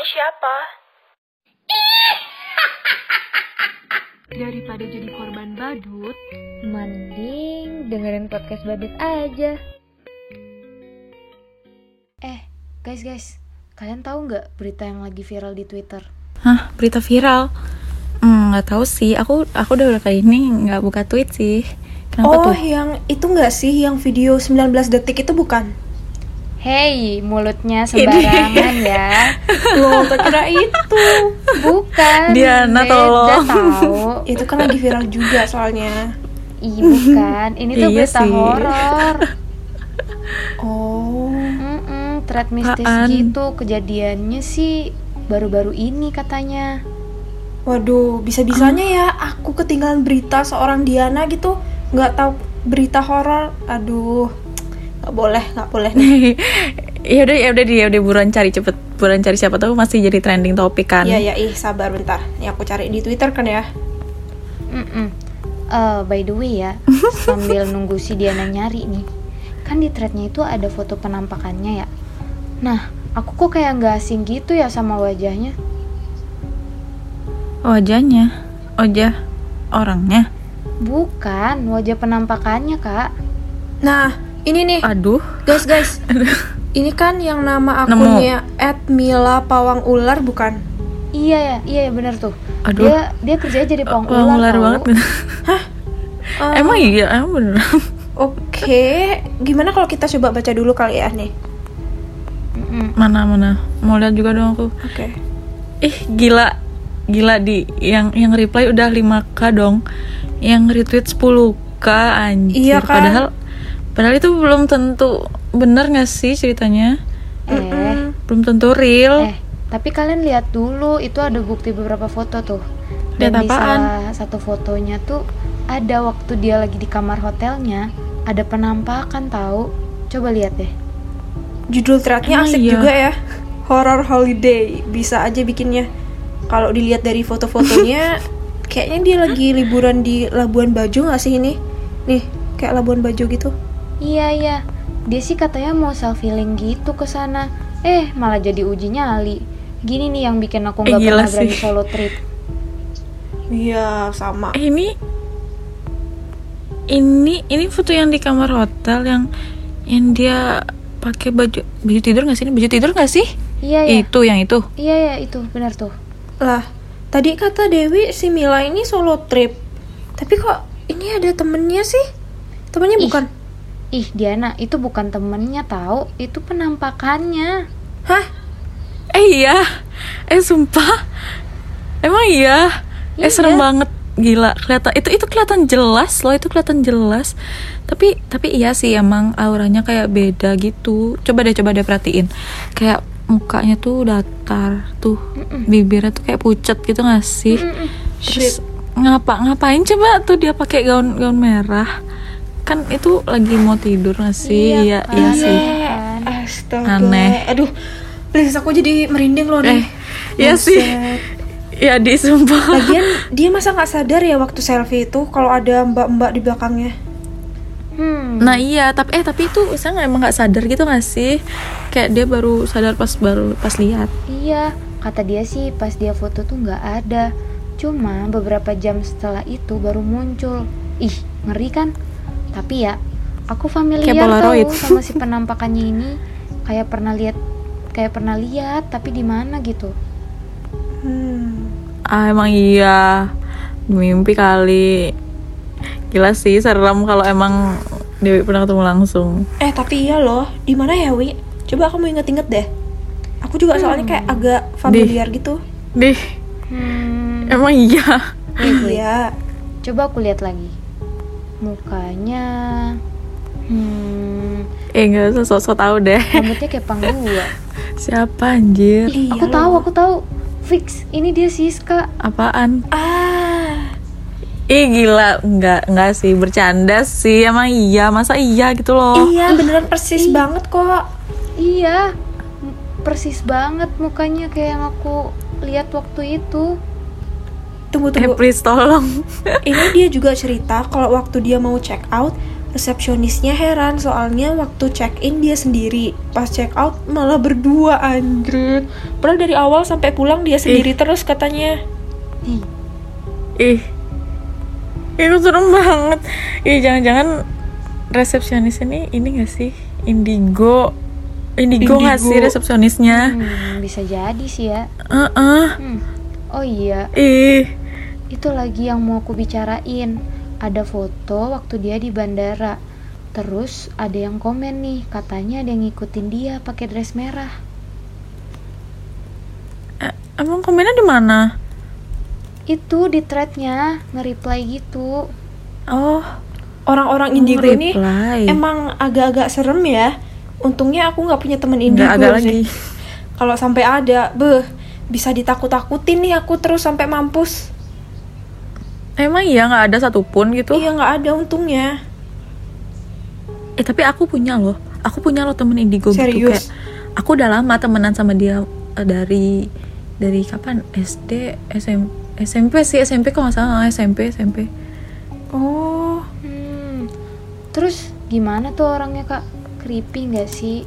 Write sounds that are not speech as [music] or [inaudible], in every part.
Ini siapa? [laughs] Daripada jadi korban badut, Mending dengerin podcast badut aja. Eh, guys guys, kalian tahu nggak berita yang lagi viral di Twitter? Hah, berita viral? Hmm, nggak tahu sih. Aku aku udah kali ini nggak buka tweet sih. Kenapa oh, tuh? yang itu nggak sih yang video 19 detik itu bukan? Hey, mulutnya sembarangan ya. [laughs] Loh, tak kira itu. Bukan. Diana, tolong. tahu. [laughs] Itu kan lagi viral juga soalnya. Ih, bukan. Ini tuh Iya berita horor. [laughs] Oh. Mm-mm, thread mistis Apaan? gitu. Kejadiannya sih baru-baru ini katanya. Waduh, bisa-bisanya ya aku ketinggalan berita seorang Diana gitu, nggak tahu berita horor. Aduh, nggak boleh, nggak boleh. [laughs] ya udah ya udah dia udah buruan cari cepet buruan cari siapa tahu masih jadi trending topik kan. Iya ya, ih sabar bentar. Nih aku cari di Twitter kan ya. Mm-mm. Eh, by the way ya, [laughs] sambil nunggu si Diana nyari nih, kan di threadnya itu ada foto penampakannya ya. Nah, aku kok kayak nggak asing gitu ya sama wajahnya. Wajahnya, wajah orangnya. Bukan, wajah penampakannya kak. Nah, ini nih, Aduh, guys guys. [laughs] Ini kan yang nama akunnya @mila_pawang ular bukan? Iya ya, iya ya bener tuh. Aduh. Dia dia kerjanya jadi pawang ular, ular tau. banget. [laughs] Eh, emang iya, emang beneran. [laughs] Oke, gimana kalau kita coba baca dulu kali ya nih? Mana mana, mau lihat juga dong aku. Oke. Ih, gila. Gila di yang yang reply udah 5k dong. Yang retweet 10k anjir. Iya kan? Padahal padahal itu belum tentu bener gak sih ceritanya? Eh, Mm-mm. Belum tentu real. eh, tapi kalian lihat dulu, itu ada bukti beberapa foto tuh. Lihat Dan di apaan? salah satu fotonya tuh ada waktu dia lagi di kamar hotelnya, ada penampakan tahu. Coba lihat deh. Judul threadnya Emang asik iya? juga ya. Horror holiday, bisa aja bikinnya. Kalau dilihat dari foto-fotonya, [laughs] kayaknya dia lagi liburan di Labuan Bajo nggak sih ini? Nih, kayak Labuan Bajo gitu. Iya iya, dia sih katanya mau self healing gitu ke sana. Eh malah jadi uji nyali. Gini nih yang bikin aku Eh, nggak gila pernah berani sih. solo trip. Iya, sama. Eh, ini ini ini foto yang di kamar hotel yang yang dia pakai baju baju tidur nggak sih ini baju tidur nggak sih Iya ya, itu yang itu iya ya itu benar tuh. Lah, tadi kata Dewi si Mila ini solo trip. Tapi kok ini ada temennya sih? Temennya Ih. bukan? Ih Diana itu bukan temennya tahu, itu penampakannya. Hah? eh iya? Eh sumpah? Emang iya? Eh Iya. serem banget. Gila kelihatan. Itu itu kelihatan jelas loh itu kelihatan jelas. Tapi tapi iya sih emang auranya kayak beda gitu. Coba deh coba deh perhatiin. Kayak mukanya tuh datar tuh. Bibirnya tuh kayak pucet gitu gak sih? Mm-mm. Terus ngapa ngapain coba tuh dia pakai gaun gaun merah kan itu lagi mau tidur gak sih iya kan? iya sih? Astaga. Aneh. Aduh, please aku jadi merinding loh eh nih. iya sih ya di sumpah Lagian dia masa nggak sadar ya waktu selfie itu kalau ada mbak-mbak di belakangnya. Hmm. nah iya tapi eh tapi itu saya emang nggak sadar gitu gak sih kayak dia baru sadar pas baru pas lihat Iya, kata dia sih pas dia foto tuh nggak ada. Cuma beberapa jam setelah itu baru muncul. Ih, ngeri kan? Tapi ya, aku familiar tahu sama si penampakannya ini. Kayak pernah lihat, kayak pernah lihat, tapi di mana gitu. Hmm. ah emang iya mimpi kali gila sih serem kalau emang Dewi pernah ketemu langsung Eh tapi iya loh, di mana ya Wi? Coba kamu inget-inget deh. Aku juga soalnya kayak agak familiar gitu. deh Hmm, emang iya. Iya. Coba aku lihat lagi. Mukanya, hmm, eh nggak usah sosok tahu deh rambutnya kayak panggua. [laughs] siapa anjir Iya aku loh. tahu, aku tahu. Fix, ini dia Siska. apaan Ah. Ih gila, enggak enggak sih bercanda sih emang iya masa iya gitu loh. Iya, beneran persis banget kok. Iya, persis banget mukanya kayak yang aku lihat waktu itu. Tunggu Eh tunggu. please tolong. [laughs] Ini dia juga cerita kalau waktu dia mau check out, resepsionisnya heran. Soalnya waktu check in dia sendiri. Pas check out malah berdua anjir padahal dari awal sampai pulang dia sendiri terus katanya. Ih, ih. Itu serem banget. Ih jangan-jangan resepsionis ini ini gak sih? Indigo. Indigo nggak Indigo. sih resepsionisnya? Hmm, bisa jadi sih ya. Heeh. Hmm. Oh iya, ih itu lagi yang mau aku bicarain. Ada foto waktu dia di bandara. Terus ada yang komen nih, katanya ada yang ngikutin dia pakai dress merah. eh, emang komennya di mana Itu di threadnya nge-reply gitu. oh orang-orang indigo ini emang agak-agak serem ya untungnya aku nggak punya temen indigo nggak sih. lagi kalau sampai ada beh bisa ditakut-takutin nih aku terus sampai mampus emang iya nggak ada satupun gitu iya nggak ada untungnya eh tapi aku punya loh aku punya loh temen indigo gitu Serius? kayak aku udah lama temenan sama dia eh, dari dari kapan SD SM, SMP sih SMP kok nggak salah SMP SMP oh Hmm. Terus gimana tuh orangnya kak? Creepy nggak sih?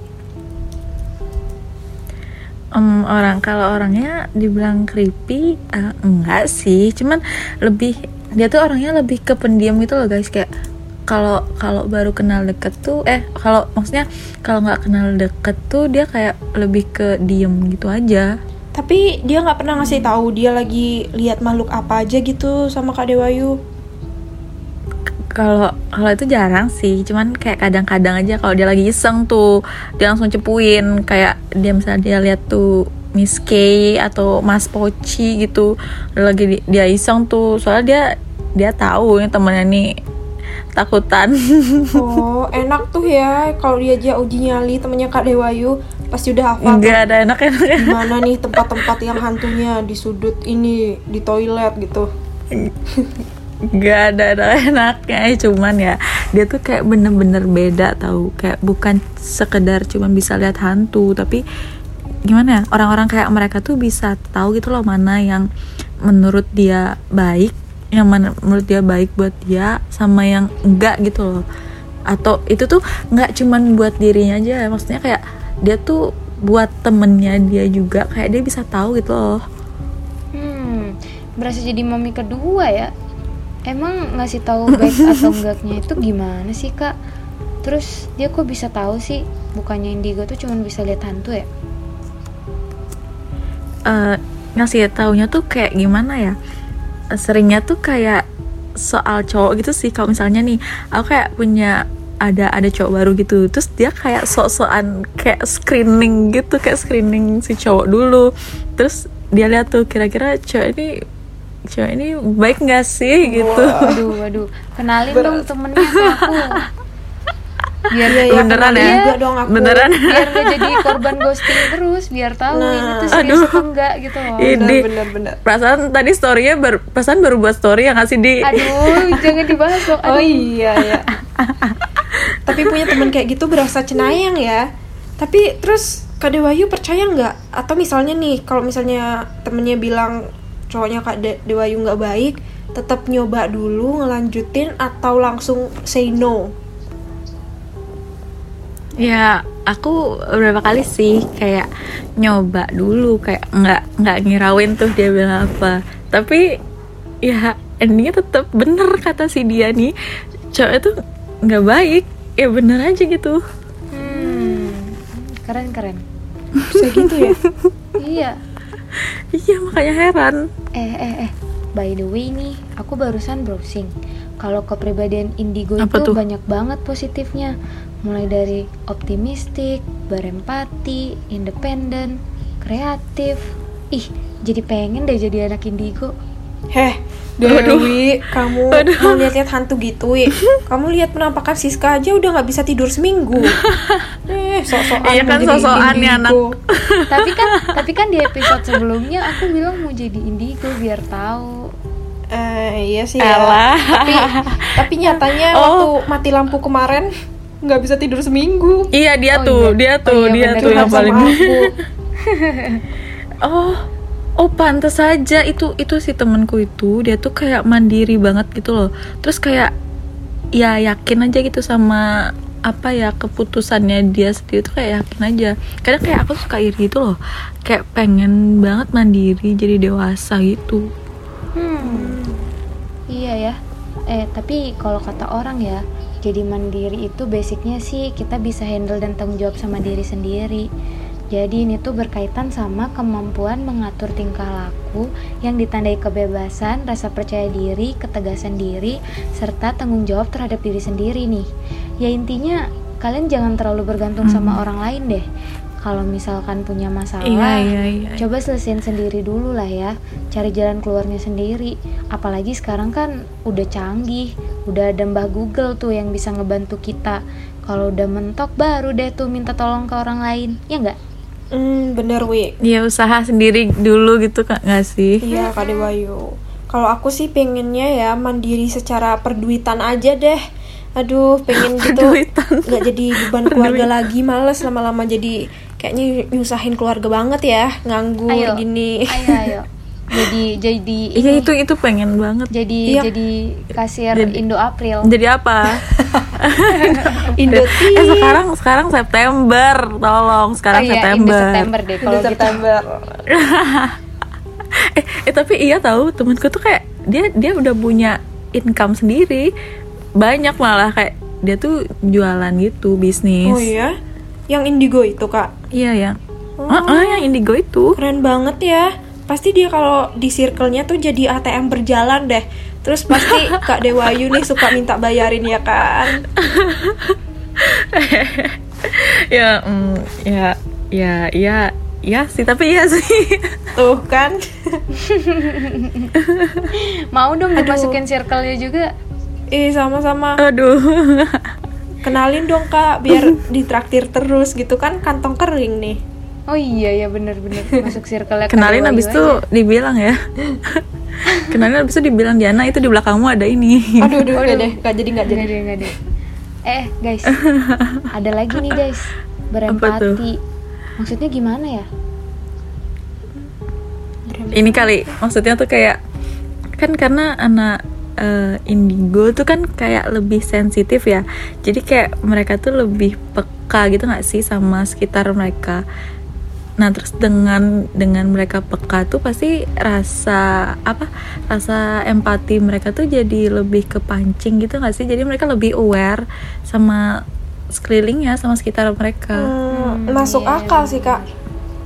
Em, orang kalau orangnya dibilang creepy eh, enggak sih cuman lebih dia tuh orangnya lebih ke pendiam gitu loh guys. Kayak kalau kalau baru kenal deket tuh eh kalau maksudnya kalau nggak kenal deket tuh dia kayak lebih ke diem gitu aja. Tapi dia nggak pernah ngasih tahu dia lagi lihat makhluk apa aja gitu sama kak Dewayu. Kalau kalau itu jarang sih. Cuman kayak kadang-kadang aja kalau dia lagi iseng tuh dia langsung cepuin. Kayak dia misalnya dia lihat tuh Miss K atau Mas Poci gitu. Lagi di- dia iseng tuh. Soalnya dia dia tahu yang temennya nih takutan. [laughs] Oh enak tuh ya. Kalau dia aja uji nyali temennya kak Dewayu pasti udah hafal tuh. Nggak ada enak-enak di mana nih tempat-tempat yang hantunya di sudut ini di toilet gitu? Nggak ada enak-enaknya eh, cuman ya dia tuh kayak bener-bener beda tahu kayak bukan sekedar cuman bisa lihat hantu tapi gimana ya orang-orang kayak mereka tuh bisa tahu gitu loh mana yang menurut dia baik yang menurut dia baik buat dia sama yang enggak gitu loh atau itu tuh nggak cuman buat dirinya aja maksudnya kayak dia tuh buat temennya dia juga kayak dia bisa tahu gitu loh Hmm, berasa jadi mami kedua ya. Emang ngasih tahu baik atau [laughs] enggaknya itu gimana sih kak? Terus dia kok bisa tahu sih? Bukannya Indigo tuh cuma bisa lihat hantu ya? Eh ngasih taunya tuh kayak gimana ya seringnya tuh kayak soal cowok gitu sih kalau misalnya nih aku kayak punya ada ada cowok baru gitu terus dia kayak sok-sokan kayak screening gitu kayak screening si cowok dulu terus dia lihat tuh kira-kira cowok ini cowok ini baik nggak sih gitu Waduh, waduh. Kenalin dong temennya ke aku. [laughs] Biar Iya, iya, beneran kenalin ya juga dong aku. beneran biar gak jadi korban ghosting terus, biar tahu Nah, ini tuh serius aduh. apa enggak gitu loh. Ini bener bener bener perasaan tadi storynya baru perasaan baru buat story yang ngasih di Aduh, [laughs] jangan dibahas dong. Aduh. oh iya ya tapi punya teman kayak gitu berasa cenayang ya tapi terus kak Dewayu percaya nggak atau misalnya nih kalau misalnya temennya bilang cowoknya kak De- Dewayu nggak baik tetap nyoba dulu ngelanjutin atau langsung say no Ya, aku beberapa kali sih kayak nyoba dulu kayak nggak nggak ngirawin tuh dia bilang apa. Tapi ya endingnya tetap bener kata si dia nih cowok itu nggak baik. Ya bener aja gitu. Hmm, keren keren. [laughs] bisa gitu ya Iya. Iya makanya heran. Eh eh eh. By the way nih, aku barusan browsing. Kalau kepribadian indigo Apa itu tuh? banyak banget positifnya. Mulai dari optimistik, berempati, independen, kreatif. Ih, jadi pengen deh jadi anak indigo. heh Dewi kamu [laughs] mau lihat-lihat hantu gitu ya kamu lihat penampakan Siska aja udah nggak bisa tidur seminggu [laughs] eh sok-sokan Iya kan mau jadi sok-sokan nih indigo. [laughs] tapi kan tapi kan di episode sebelumnya aku bilang mau jadi indigo biar tahu. Eh, iya sih ya. Tapi tapi nyatanya Oh. waktu mati lampu kemarin nggak bisa tidur seminggu. Iya dia Oh tuh, iya. dia Oh tuh, iya, dia bener. tuh yang paling. [laughs] oh, oh pantes aja itu itu si temenku itu dia tuh kayak mandiri banget gitu loh. Terus kayak ya yakin aja gitu sama apa ya keputusannya dia sendiri tuh kayak yakin aja kadang kayak aku suka iri gitu loh kayak pengen banget mandiri jadi dewasa gitu Hmm. Iya ya. Eh, tapi kalau kata orang ya, jadi mandiri itu basicnya sih kita bisa handle dan tanggung jawab sama diri sendiri. Jadi ini tuh berkaitan sama kemampuan mengatur tingkah laku yang ditandai kebebasan, rasa percaya diri, ketegasan diri, serta tanggung jawab terhadap diri sendiri nih. Ya intinya kalian jangan terlalu bergantung sama orang lain deh. Kalau misalkan punya masalah, Iya, iya, iya. coba selesaiin sendiri dulu lah ya cari jalan keluarnya sendiri apalagi sekarang kan udah canggih udah ada mbah Google tuh yang bisa ngebantu kita kalau udah mentok baru deh tuh minta tolong ke orang lain ya nggak Hmm, bener wi. ya usaha sendiri dulu gitu kak nggak sih Iya Kak Dewayu. Kalau aku sih pengennya ya mandiri secara perduitan aja deh. Aduh, pengen gitu Perduitan. nggak jadi beban [laughs] keluarga lagi, males lama-lama jadi kayaknya nyusahin keluarga banget ya, nganggur Ayo. gini. ayo ayo [laughs] jadi jadi iya ini itu itu pengen banget jadi Iya. jadi kasir Jadi- Indo April jadi apa [laughs] Indoti. eh sekarang sekarang September tolong sekarang oh iya September Indo September deh kalau gitu September. [laughs] eh, eh tapi iya tahu temanku tuh kayak dia dia udah punya income sendiri banyak malah kayak dia tuh jualan gitu bisnis Oh iya. Yang indigo itu, Kak. iya yang Oh. Ah, ah, yang indigo itu Keren banget ya. Pasti dia kalau di circle-nya tuh jadi ATM berjalan deh. Terus pasti [laughs] Kak Dewayu nih suka minta bayarin ya kan. [laughs] ya mm, ya ya ya ya sih tapi iya sih [laughs] Tuh kan. mau dong Aduh. dimasukin circle-nya juga Ih, sama-sama. aduh Kenalin dong Kak, biar ditraktir terus gitu kan kantong kering nih. Oh iya ya bener-bener masuk circle-nya kenalin abis itu dibilang ya [laughs] kenalin abis itu dibilang Diana itu di belakangmu ada ini Aduh, aduh, nggak deh, nggak jadi, nggak jadi. Deh, deh. Eh, guys. [laughs] ada lagi nih, guys. tuh? Berempati. Maksudnya gimana ya? ini kali maksudnya tuh kayak kan karena anak eh, indigo tuh kan kayak lebih sensitif ya jadi kayak mereka tuh lebih peka gitu nggak sih sama sekitar mereka nah terus dengan dengan mereka peka tuh pasti rasa apa rasa empati mereka tuh jadi lebih kepancing gitu nggak sih jadi mereka lebih aware sama sekelilingnya sama sekitar mereka Hmm, Hmm, masuk iya, akal iya, sih Kak.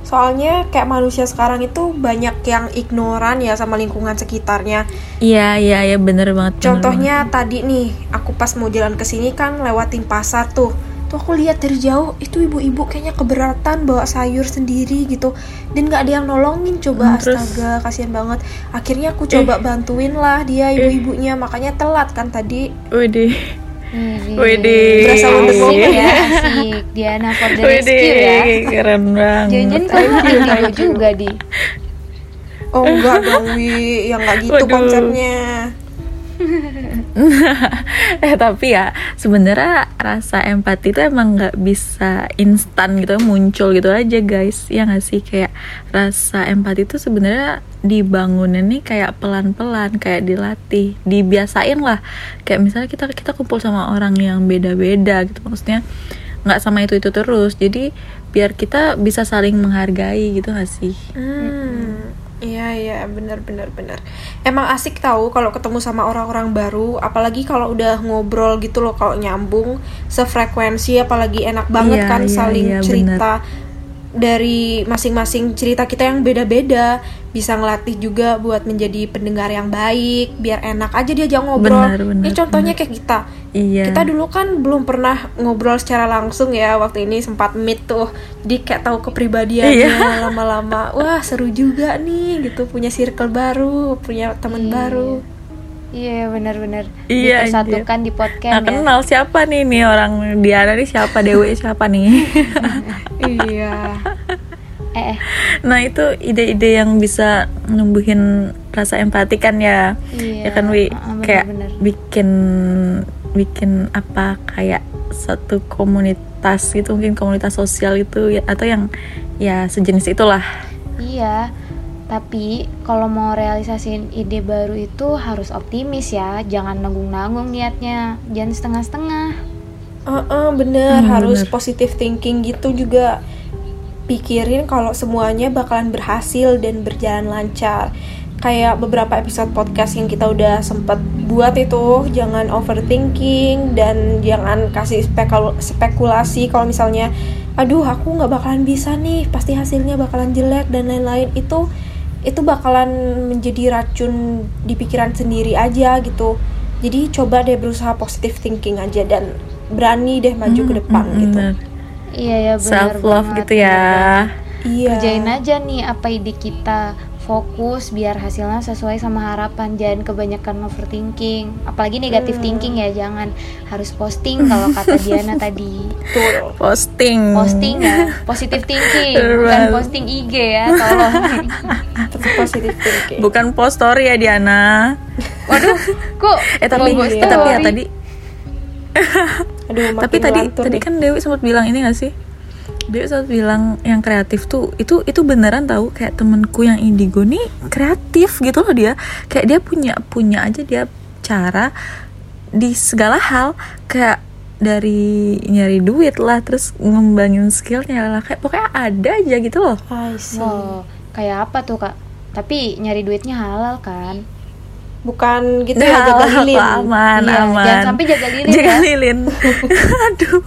Soalnya kayak manusia sekarang itu banyak yang ignoran ya sama lingkungan sekitarnya. iya iya iya bener banget bener Contohnya tadi nih, aku pas mau jalan ke sini kan lewatin pasar tuh. Tuh aku lihat dari jauh itu ibu-ibu kayaknya keberatan bawa sayur sendiri gitu dan nggak ada yang nolongin coba Hmm, terus? Eh. astaga kasihan banget akhirnya aku coba bantuin lah dia ibu-ibunya makanya telat kan tadi. Widih. Widih. Berasa Woman ya, asik. Diana for the Widih, rescue ya. keren banget. Jangan-jangan kamu juga di. oh enggak dong Wi yang nggak gitu Waduh. konsepnya [laughs] eh tapi ya sebenarnya rasa empati itu emang nggak bisa instan gitu muncul gitu aja guys. Ya nggak sih? Kayak rasa empati itu sebenarnya dibangunin nih kayak pelan-pelan kayak dilatih dibiasain lah. Kayak misalnya kita kita kumpul sama orang yang beda-beda gitu maksudnya nggak sama itu itu terus. Jadi biar kita bisa saling menghargai gitu gak sih? Hmm, iya iya benar benar benar. Emang asik tahu kalau ketemu sama orang-orang baru, apalagi kalau udah ngobrol gitu loh kalau nyambung sefrekuensi, apalagi enak banget Iya, kan iya, saling iya, cerita dari masing-masing cerita kita yang beda-beda, bisa ngelatih juga buat menjadi pendengar yang baik, biar enak aja diajak ngobrol. Benar, benar, Ini contohnya benar. kayak kita. iya Kita dulu kan belum pernah ngobrol secara langsung ya waktu ini sempat meet tuh Jadi kayak tahu kepribadiannya Iya. [laughs] lama-lama Wah seru juga nih gitu punya circle baru punya teman Iya. baru Iya, benar-benar. Iya, Dipersatukan di Nah, podcast ya. kenal siapa nih nih orang Diana nih siapa Dewi siapa nih [laughs] Iya Eh, eh. nah itu ide-ide yang bisa numbuhin rasa empati kan ya Iya. ya kan Wi kayak bikin bikin apa kayak satu komunitas gitu mungkin komunitas sosial itu ya, atau yang ya sejenis itulah Iya. Tapi kalau mau realisasiin ide baru itu harus optimis ya, jangan nanggung-nanggung niatnya, jangan setengah-setengah. Heeh, bener Hmm, harus bener. positive thinking gitu juga pikirin kalau semuanya bakalan berhasil dan berjalan lancar. Kayak beberapa episode podcast yang kita udah sempet buat itu jangan overthinking dan jangan kasih spekul- spekulasi kalau misalnya aduh aku nggak bakalan bisa nih pasti hasilnya bakalan jelek dan lain-lain. Itu itu bakalan menjadi racun di pikiran sendiri aja gitu. Jadi coba deh berusaha positive thinking aja dan berani deh maju ke depan Mm, gitu. Iya ya benar self love banget, gitu ya. iya. Kerjain aja nih apa ide kita, fokus biar hasilnya sesuai sama harapan, jangan kebanyakan overthinking. Apalagi negatif thinking ya, jangan. Harus posting kalau kata [laughs] Diana tadi. Betul. posting. Posting ya, positive thinking, bukan posting IG ya, [laughs] tolong. tetap positive thinking. Bukan post story ya Diana. Waduh, kok [laughs] eh tapi eh, tapi ya tadi [laughs] aduh makin tapi tadi tadi nih. kan Dewi sempat bilang ini gak sih Dewi sempat bilang yang kreatif tuh itu itu beneran tahu kayak temenku yang indigo nih kreatif gitu loh dia kayak dia punya punya aja dia cara di segala hal kayak dari nyari duit lah terus ngembangin skillnya lah kayak pokoknya ada aja gitu loh I see. Wow, kayak apa tuh kak? Tapi nyari duitnya halal kan? Bukan gitu Udah ya jaga lilin. [laughs] aman Iya, aman. jangan sampai jaga lilin jaga ya. lilin. [laughs] Aduh.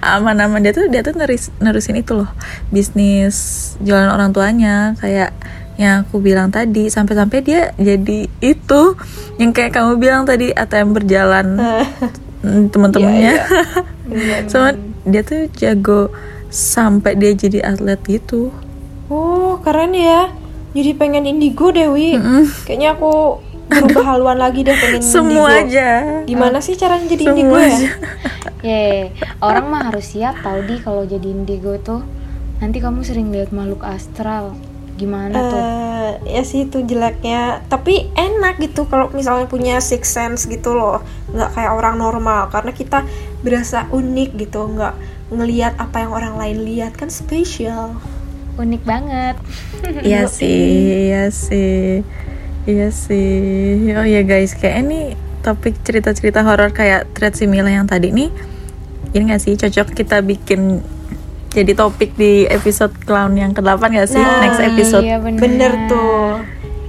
Aman aman. Dia tuh dia tuh neris, nerusin itu loh. Bisnis jualan orang tuanya. Kayak yang aku bilang tadi sampai-sampai dia jadi itu yang kayak kamu bilang tadi ATM berjalan [laughs] mm, teman-temannya Iya, Bener. sama dia tuh jago sampai dia jadi atlet gitu. Oh keren ya jadi pengen indigo Dewi. Mm-mm. kayaknya aku berubah haluan lagi deh pengen semua indigo. aja. Gimana sih caranya jadi semua indigo ya? aja. Ye, orang mah harus siap tau di kalau jadi indigo tuh. Nanti kamu sering lihat makhluk astral. Gimana tuh? Eh, ya sih itu jeleknya. Tapi enak gitu kalau misalnya punya six sense gitu loh. Nggak kayak orang normal. Karena kita berasa unik gitu. Nggak ngelihat apa yang orang lain lihat. Kan spesial Unik banget. Iya sih, iya sih, iya sih. Oh ya guys, kayak ini topik cerita-cerita horor kayak thread similar yang tadi nih. Ini gak sih cocok kita bikin jadi topik di episode clown yang ke-8 gak sih? Nah, Next episode. Iya bener. bener tuh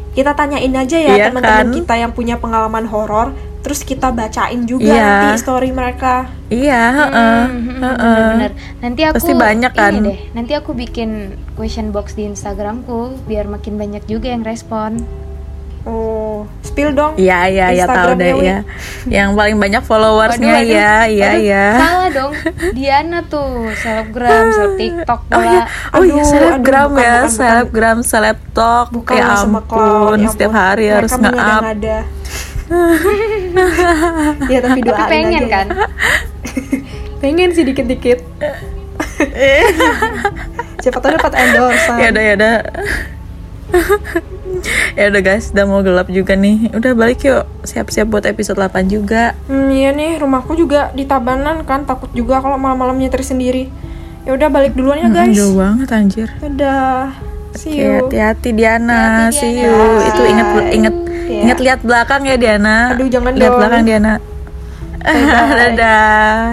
kita tanyain aja ya Iya teman-teman kan? kita yang punya pengalaman horor terus kita bacain juga Iya. nanti story mereka Iya, heeh, Hmm, heeh. bener-bener. Nanti aku Pasti banyak kan? Ini deh, nanti aku bikin question box di Instagramku biar makin banyak juga yang respon. oh spill dong Iya, iya, ya tahu Instagramnya, deh ya. [laughs] Yang paling banyak followersnya Waduh, ya, iya, Aduh, iya. Salah dong. [laughs] Diana tuh selebgram, seleb TikTok Oh iya, pula. oh iya selebgram ya, selebgram, seleb talk. bukan ya ampun, ya setiap ampun. hari Mereka harus nge-up. Ya tapi doain Tapi pengen aja ya. kan? [laughs] pengen sih dikit-dikit siapa tahu dapat endorse ya udah ya udah ya udah guys udah mau gelap juga nih udah balik yuk siap-siap buat episode 8 juga Hmm, iya nih, rumahku juga di Tabanan kan, takut juga kalau malam-malam nyetir sendiri. Ya udah balik duluan ya Mm, guys. jauh banget anjir Dadah. See Oke, you. hati-hati Diana, see you. Itu inget Bye. inget Iya. inget lihat belakang ya Diana. Aduh, jangan lihat dong. belakang Diana. [laughs] Dadah.